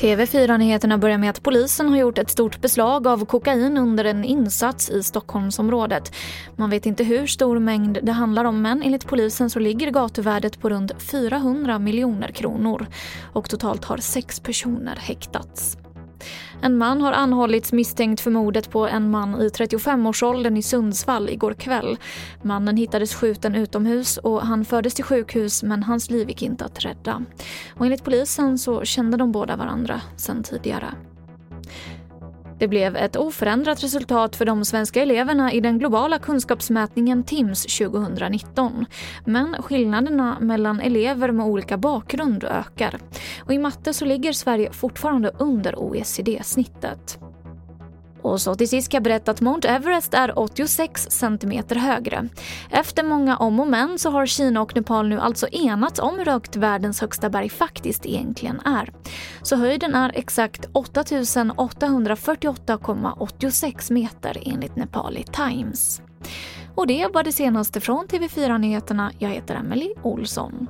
TV4-nyheterna börjar med att polisen har gjort ett stort beslag av kokain under en insats i Stockholmsområdet. Man vet inte hur stor mängd det handlar om men enligt polisen så ligger gatuvärdet på runt 400 miljoner kronor och totalt har sex personer häktats. En man har anhållits misstänkt för mordet på en man i 35-årsåldern i Sundsvall igår kväll. Mannen hittades skjuten utomhus och han fördes till sjukhus men hans liv gick inte att rädda. Och enligt polisen så kände de båda varandra sedan tidigare. Det blev ett oförändrat resultat för de svenska eleverna i den globala kunskapsmätningen TIMSS 2019. Men skillnaderna mellan elever med olika bakgrund ökar. Och I matte så ligger Sverige fortfarande under OECD-snittet. Och så till sist kan jag berätta att Mount Everest är 86 centimeter högre. Efter många om och men så har Kina och Nepal nu alltså enats om hur högt världens högsta berg faktiskt egentligen är. Så höjden är exakt 8848,86 meter enligt Nepali Times. Och det var det senaste från TV4 Nyheterna. Jag heter Emily Olsson.